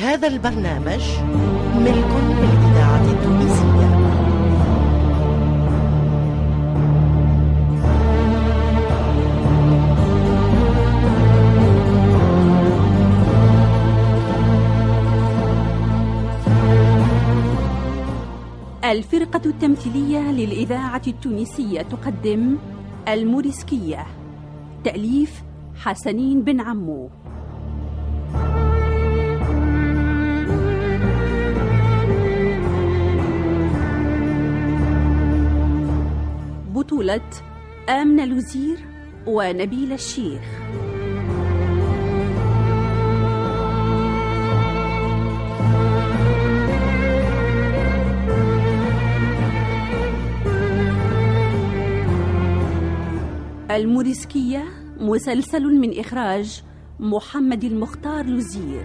هذا البرنامج ملك للإذاعة التونسية. الفرقة التمثيلية للإذاعة التونسية تقدم الموريسكية. تأليف حسنين بن عمو. بطولة آمنة لوزير ونبيل الشيخ. الموريسكية مسلسل من إخراج محمد المختار لوزير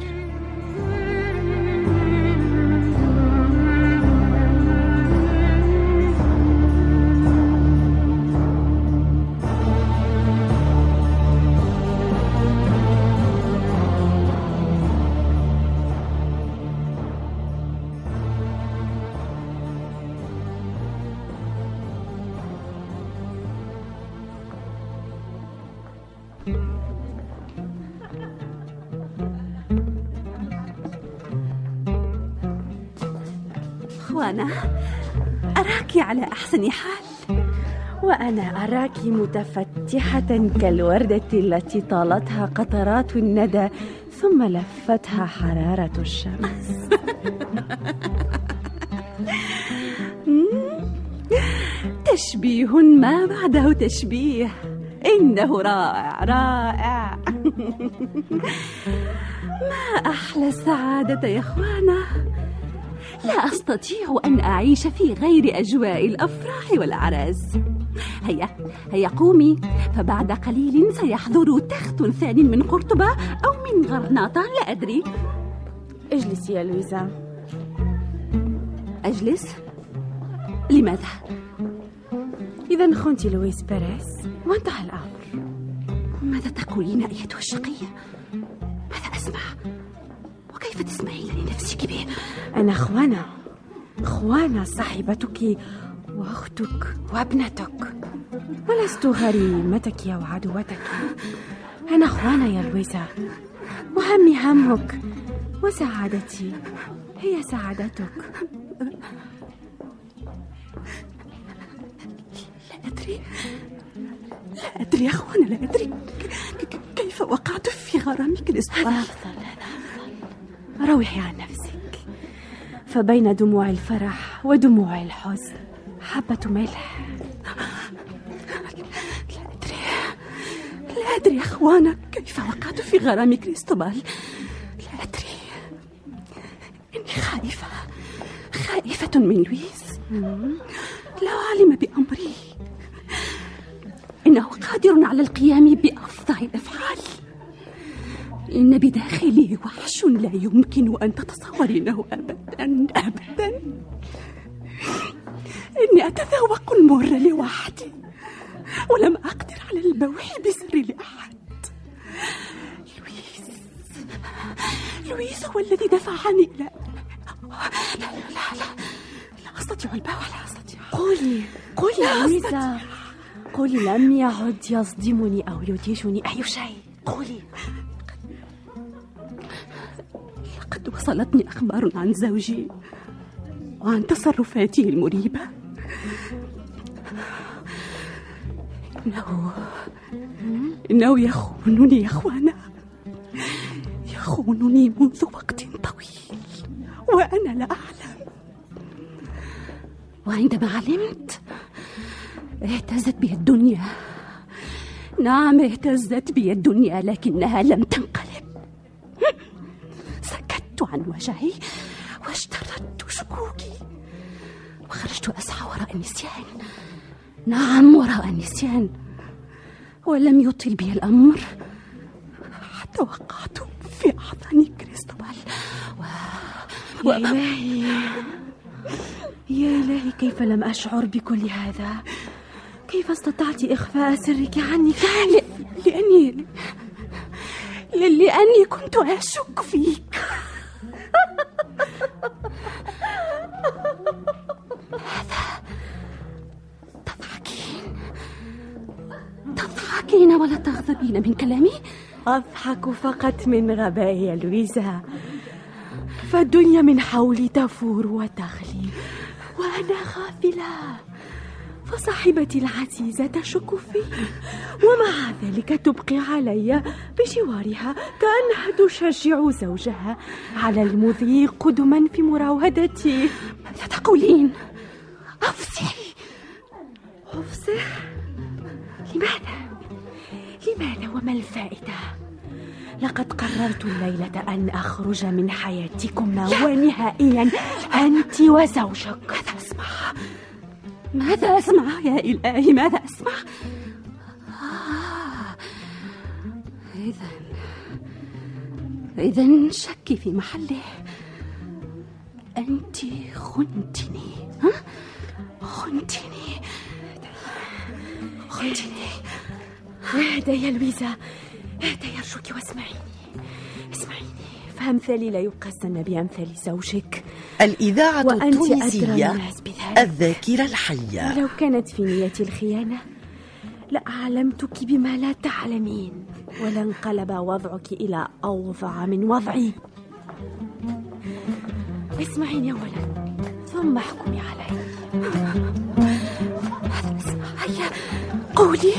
أخوانا أراك على أحسن حال. وأنا أراك متفتحة كالوردة التي طالتها قطرات الندى ثم لفتها حرارة الشمس. تشبيه ما بعده تشبيه. إنه رائع رائع. ما أحلى السعادة يا أخوانا؟ لا أستطيع أن أعيش في غير أجواء الأفراح والأعراس هيا هيا قومي فبعد قليل سيحضر تخت ثاني من قرطبة أو من غرناطة لا أدري اجلسي يا لويزا أجلس لماذا؟ إذا خنت لويس بيريس وانتهى الأمر ماذا تقولين أيتها الشقية؟ ماذا أسمع؟ وكيف تسمعين لنفسك به؟ أنا خوانا خوانا صاحبتك وأختك وابنتك. ولست غريمتك أو عدوتك أنا خوانا يا لويزا. وهمي همك وسعادتي. هي سعادتك. لا أدري. لا أدري يا أخوانا لا أدري. كيف وقعت في غرامك الإسبوع روحي عن نفسك. فبين دموع الفرح ودموع الحزن حبة ملح. لا أدري لا أدري يا أخوانا كيف وقعت في غرام كريستوبال. لا أدري. إني خائفة خائفة من لويس. لو علم بأمري. إنه قادر على القيام بأفظع الأفعال. إن بداخلي وحش لا يمكن أن تتصورينه أبدا أبدا. إني أتذوق المر لوحدي ولم أقدر على البوح بسر لأحد لويس لويس هو الذي دفعني إلى لا لا لا لا لا أستطيع البوح لا أستطيع. قولي قولي لا يا لويزا قولي لم يعد يصدمني أو يدهشني أي شيء. قولي. لقد وصلتني أخبار عن زوجي وعن تصرفاته المريبة. إنه إنه يخونني يا أخوانا. يخونني منذ وقت طويل وأنا لا أعلم. وعندما علمت اهتزت بي الدنيا. نعم اهتزت بي الدنيا لكنها لم تنقلب سكت عن وجعي واشتردت شكوكي وخرجت أسعى وراء النسيان نعم وراء النسيان ولم يطل بي الأمر. حتى وقعت في أحضان كريستوبال. و... يا إلهي. يا إلهي كيف لم أشعر بكل هذا؟ كيف استطعت إخفاء سرك عني؟ ل... لأني ل... لأني كنت أشك فيك. من كلامي؟ أضحك فقط من غبائي يا لويزا فالدنيا من حولي تفور وتغلي وأنا غافلة فصاحبتي العزيزة تشك في ومع ذلك تبقي علي بجوارها كأنها تشجع زوجها على المضي قدما في مراودتي ماذا تقولين؟ أفصحي أفصح؟ لماذا؟ لماذا وما الفائدة؟ لقد قررت الليلة أن أخرج من حياتكما ونهائيا أنت وزوجك ماذا أسمع؟ ماذا أسمع يا إلهي ماذا أسمع؟ آه. إذا إذا شكي في محله أنت خنتني ها؟ خنتني خنتني اهدى يا لويزا. اهدى يرجوك واسمعيني. اسمعيني. فأمثالي لا يقاسن بأمثال زوجك. الإذاعة التونسية الذاكرة الحية. ولو كانت في نيتي الخيانة لأعلمتك بما لا تعلمين. ولانقلب وضعك إلى أوضع من وضعي. اسمعيني أولا. ثم احكمي علي. هيا قولي.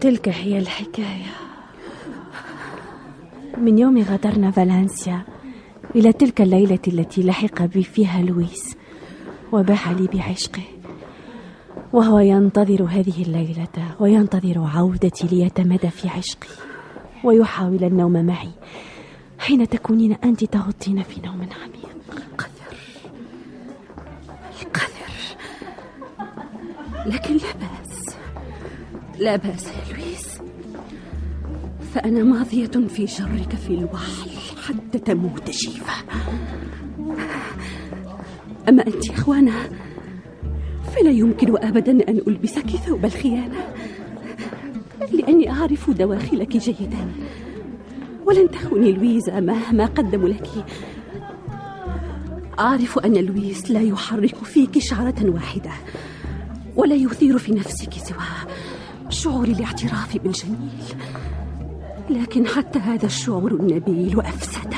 تلك هي الحكاية. من يوم غادرنا فالنسيا إلى تلك الليلة التي لحق بي فيها لويس. وباح لي بعشقه. وهو ينتظر هذه الليلة وينتظر عودتي ليتمادى في عشقي. ويحاول النوم معي. حين تكونين أنت تغطين في نوم عميق. القدر القدر لكن لا بأس. لا بأس يا لويس. فأنا ماضية في شرك في الوحل حتى تموت شيفة. أما أنت يا أخوانا فلا يمكن أبدا أن ألبسك ثوب الخيانة لأني أعرف دواخلك جيدا. ولن تخوني لويزا مهما قدموا لك. أعرف أن لويس لا يحرك فيك شعرة واحدة ولا يثير في نفسك سوى شعور الاعتراف بالجميل. لكن حتى هذا الشعور النبيل أفسده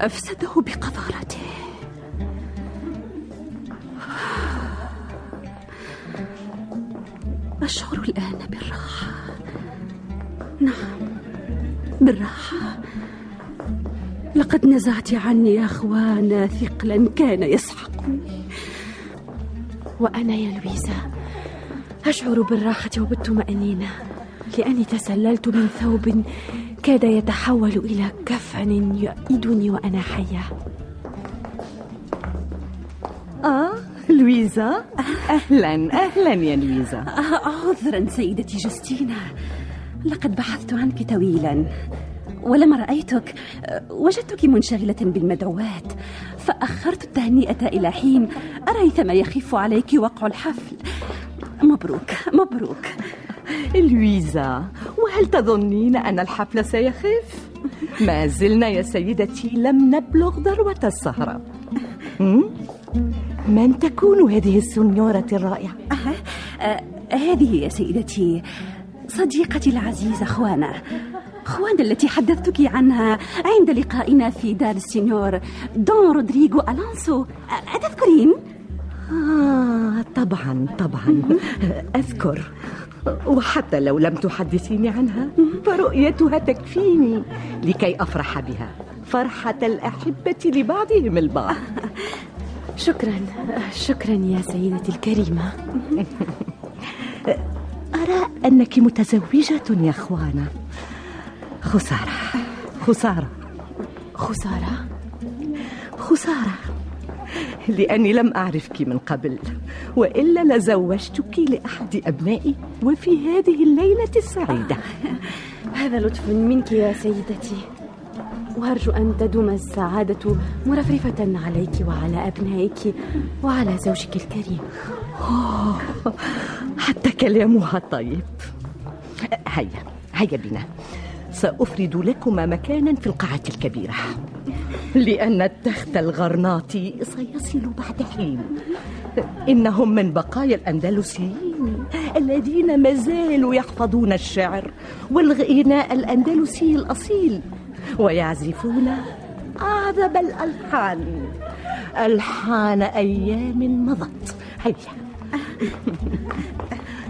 أفسده بقذارته. أشعر الآن بالراحة. نعم بالراحة. لقد نزعت عني يا أخوانا ثقلا كان يسحقني. وأنا يا لويزا أشعر بالراحة وبالطمأنينة. لأني تسللت من ثوب كاد يتحول إلى كفن يؤيدني وأنا حية. آه لويزا؟ أهلا أهلا يا لويزا. عذرا سيدتي جستينا لقد بحثت عنك طويلا. ولما رأيتك وجدتك منشغلة بالمدعوات فأخرت التهنئة إلى حين أريت ما يخف عليك وقع الحفل. مبروك مبروك. لويزا وهل تظنين أن الحفل سيخف؟ ما زلنا يا سيدتي لم نبلغ ذروة السهرة؟ من تكون هذه السنيورة الرائعة؟ آه، هذه يا سيدتي صديقتي العزيزة خوانا خوانا التي حدثتك عنها عند لقائنا في دار السينيور دون رودريغو ألونسو. آه، أتذكرين؟ آه طبعا طبعا. أذكر. وحتى لو لم تحدثيني عنها فرؤيتها تكفيني لكي أفرح بها. فرحة الأحبة لبعضهم البعض. شكرا. شكرا يا سيدتي الكريمة. أرى أنك متزوجة يا أخوانا خسارة. خسارة. خسارة؟ خسارة. لأني لم أعرفك من قبل وإلا لزوجتك لأحد أبنائي وفي هذه الليلة السعيدة. هذا لطف منك يا سيدتي. وأرجو أن تدوم السعادة مرفرفة عليك وعلى أبنائك وعلى زوجك الكريم. حتى كلامها طيب. هيا هيا بنا. سأفرد لكما مكانا في القاعة الكبيرة. لأن التخت الغرناطي سيصل بعد حين. إنهم من بقايا الأندلسيين الذين ما زالوا يحفظون الشعر والغناء الأندلسي الأصيل. ويعزفون أعذب الألحان. ألحان أيام مضت. هيا.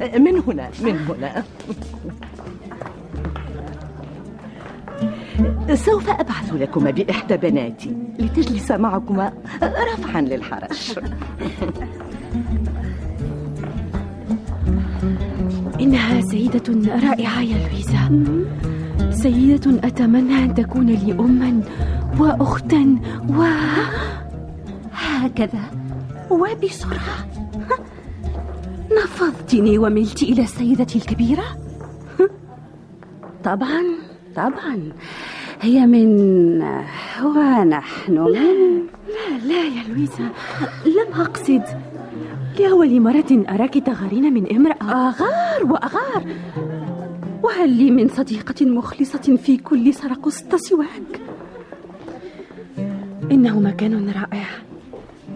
من هنا من هنا. سوف أبعث لكما بإحدى بناتي لتجلس معكما رفعا للحرج إنها سيدة رائعة يا لويزا. سيدة أتمنى أن تكون لي أما وأختا و هكذا. وبسرعة. نفضتني وملت إلى سيدتي الكبيرة. طبعا طبعا. هي من ونحن. من لا لا يا لويزا. لم أقصد. لأول مرة أراك تغارين من امرأة. أغار وأغار. وهل لي من صديقة مخلصة في كل سرقسط سواك إنه مكان رائع.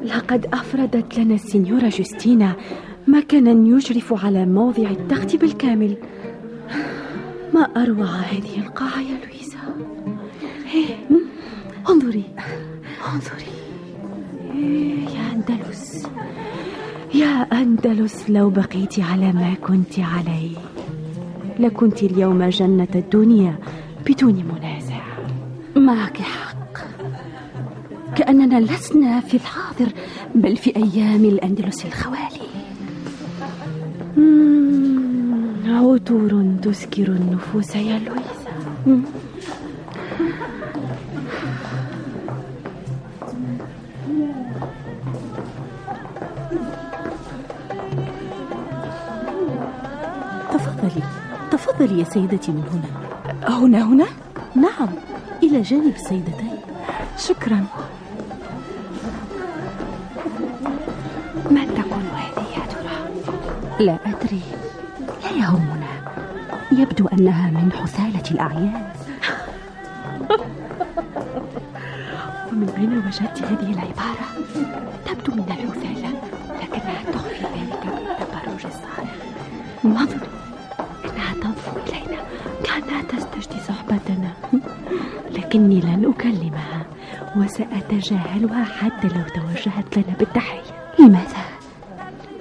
لقد أفردت لنا السنيورة جوستينا مكانا يشرف على موضع التخت بالكامل. ما أروع هذه القاعة يا لويزا؟ انظري. انظري. يا أندلس. يا أندلس لو بقيت على ما كنت عليه. لكنت اليوم جنة الدنيا بدون منازع. معك حق. كأننا لسنا في الحاضر بل في أيام الأندلس الخوالي. عطور تسكر النفوس يا لويزا. تفضلي يا سيدتي من هنا. هنا هنا؟ نعم إلى جانب السيدتين شكرا. من تكون هذه يا ترى؟ لا أدري. لا يهمنا. يبدو أنها من حثالة الأعيان. ومن أين وجدت هذه العبارة؟ تبدو من الحثالة لكنها تخفي ذلك بالتبرج الصارخ إلينا كأنها تستجدي صحبتنا. لكني لن أكلمها وسأتجاهلها حتى لو توجهت لنا بالتحية. لماذا؟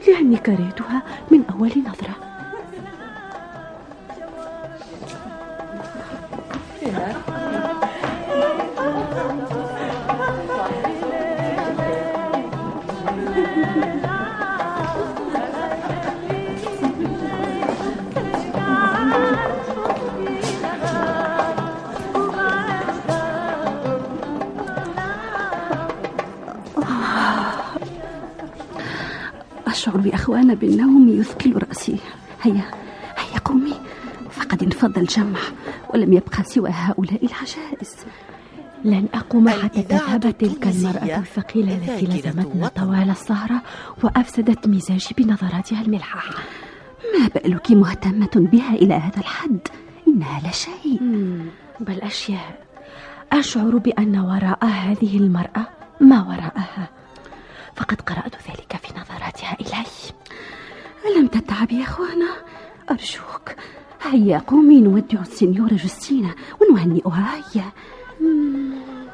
لأني كرهتها من أول نظرة. أشعر يا أخوانا بالنوم يثقل رأسي. هيا هيا قومي. فقد انفض الجمع ولم يبقى سوى هؤلاء العجائز. لن أقوم حتى تذهب تلك المرأة الثقيلة التي لزمتنا. طوال السهرة وأفسدت مزاجي بنظراتها الملحة ما بالك مهتمة بها إلى هذا الحد؟ إنها لا شيء. بل أشياء. أشعر بأن وراء هذه المرأة ما وراءها. فقد قرأت ذلك في نظراتها إلي ألم تتعب يا أخوانا؟ أرجوك. هيا قومي نودع السنيورة جوستينا ونهنئها. هيا.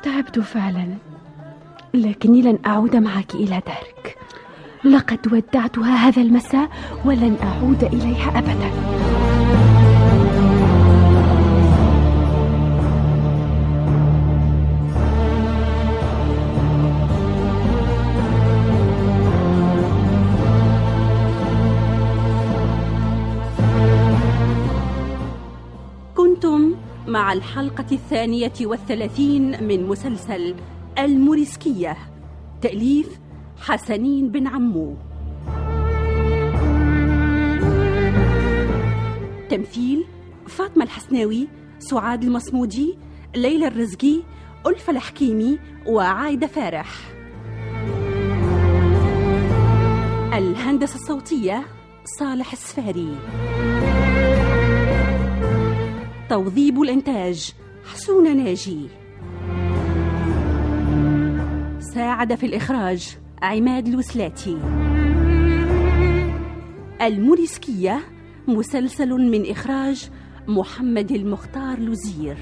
تعبت فعلا. لكني لن أعود معك إلى دارك. لقد ودعتها هذا المساء ولن أعود إليها أبدا. كنتم مع الحلقة الثانية والثلاثين من مسلسل الموريسكية تأليف حسنين بن عمو. تمثيل فاطمة الحسناوي سعاد المصمودي ليلى الرزقي ألفة الحكيمي وعايدة فارح. الهندسة الصوتية صالح السفاري. توظيب الإنتاج. حسونة ناجي. ساعد في الإخراج عماد الوسلاتي الموريسكية مسلسل من إخراج محمد المختار لوزير.